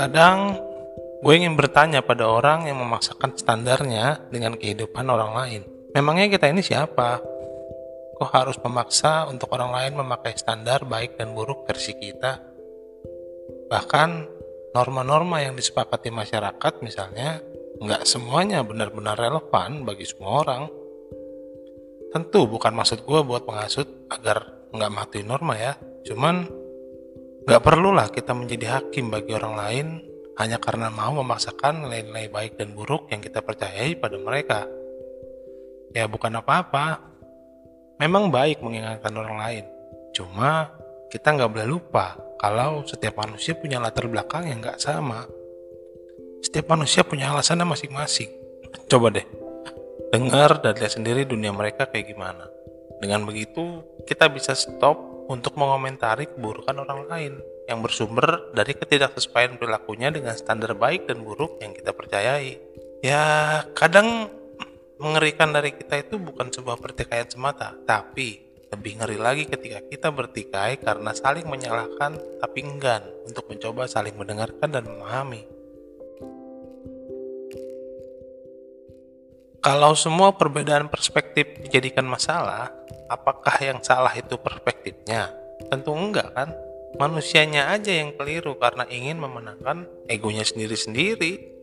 Kadang gue ingin bertanya pada orang yang memaksakan standarnya dengan kehidupan orang lain. Memangnya kita ini siapa? Kok harus memaksa untuk orang lain memakai standar baik dan buruk versi kita? Bahkan norma-norma yang disepakati masyarakat misalnya nggak semuanya benar-benar relevan bagi semua orang. Tentu bukan maksud gue buat menghasut agar nggak mati norma ya. Cuman Gak perlulah kita menjadi hakim bagi orang lain hanya karena mau memaksakan nilai-nilai baik dan buruk yang kita percayai pada mereka. Ya bukan apa-apa. Memang baik mengingatkan orang lain. Cuma kita nggak boleh lupa kalau setiap manusia punya latar belakang yang nggak sama. Setiap manusia punya alasannya masing-masing. Coba deh, dengar dan lihat sendiri dunia mereka kayak gimana. Dengan begitu, kita bisa stop untuk mengomentari keburukan orang lain yang bersumber dari ketidaksesuaian perilakunya dengan standar baik dan buruk yang kita percayai. Ya, kadang mengerikan dari kita itu bukan sebuah pertikaian semata, tapi lebih ngeri lagi ketika kita bertikai karena saling menyalahkan tapi enggan untuk mencoba saling mendengarkan dan memahami. Kalau semua perbedaan perspektif dijadikan masalah, apakah yang salah itu perspektifnya? Tentu enggak kan? Manusianya aja yang keliru karena ingin memenangkan egonya sendiri-sendiri.